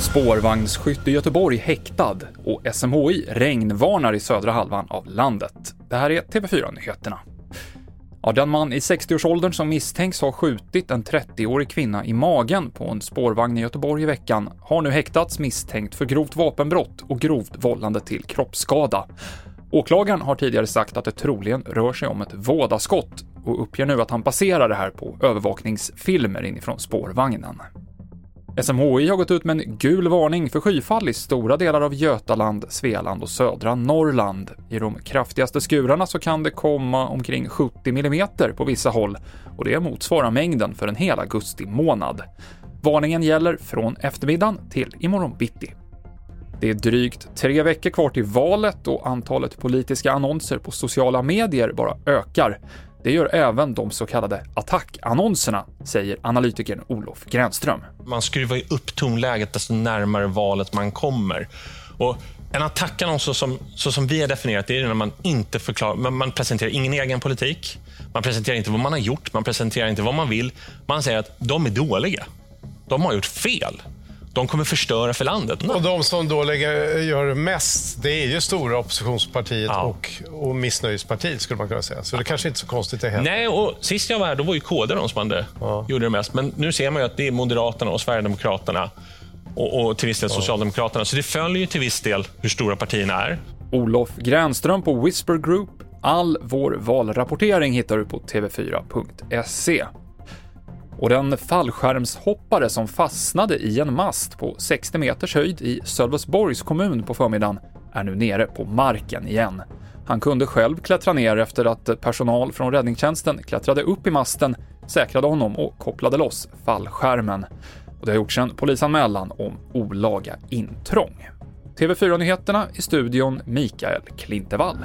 Spårvagnsskytt i Göteborg häktad och SMHI regnvarnar i södra halvan av landet. Det här är TV4-nyheterna. Ja, den man i 60-årsåldern som misstänks ha skjutit en 30-årig kvinna i magen på en spårvagn i Göteborg i veckan har nu häktats misstänkt för grovt vapenbrott och grovt vållande till kroppsskada. Åklagaren har tidigare sagt att det troligen rör sig om ett vådaskott och uppger nu att han baserar det här på övervakningsfilmer inifrån spårvagnen. SMHI har gått ut med en gul varning för skyfall i stora delar av Götaland, Svealand och södra Norrland. I de kraftigaste skurarna så kan det komma omkring 70 mm på vissa håll och det motsvarar mängden för en hel augusti månad. Varningen gäller från eftermiddagen till imorgon bitti. Det är drygt tre veckor kvar till valet och antalet politiska annonser på sociala medier bara ökar. Det gör även de så kallade attackannonserna, säger analytikern Olof Gränström. Man skruvar ju upp tonläget desto närmare valet man kommer. Och en attackannons så som, så som vi har definierat det är när man inte förklarar, man presenterar ingen egen politik, man presenterar inte vad man har gjort, man presenterar inte vad man vill. Man säger att de är dåliga. De har gjort fel de kommer förstöra för landet. Och de som då lägger, gör mest, det är ju stora oppositionspartiet ja. och, och missnöjespartiet skulle man kunna säga. Så det kanske inte är så konstigt det heller. Nej, och sist jag var här då var ju KD de som hade, ja. gjorde det mest. Men nu ser man ju att det är Moderaterna och Sverigedemokraterna och, och till viss del Socialdemokraterna. Så det följer ju till viss del hur stora partierna är. Olof Gränström på Whisper Group. All vår valrapportering hittar du på tv4.se. Och den fallskärmshoppare som fastnade i en mast på 60 meters höjd i Sölvesborgs kommun på förmiddagen är nu nere på marken igen. Han kunde själv klättra ner efter att personal från räddningstjänsten klättrade upp i masten, säkrade honom och kopplade loss fallskärmen. Och det har gjorts en polisanmälan om olaga intrång. TV4-nyheterna i studion Mikael Klintevall.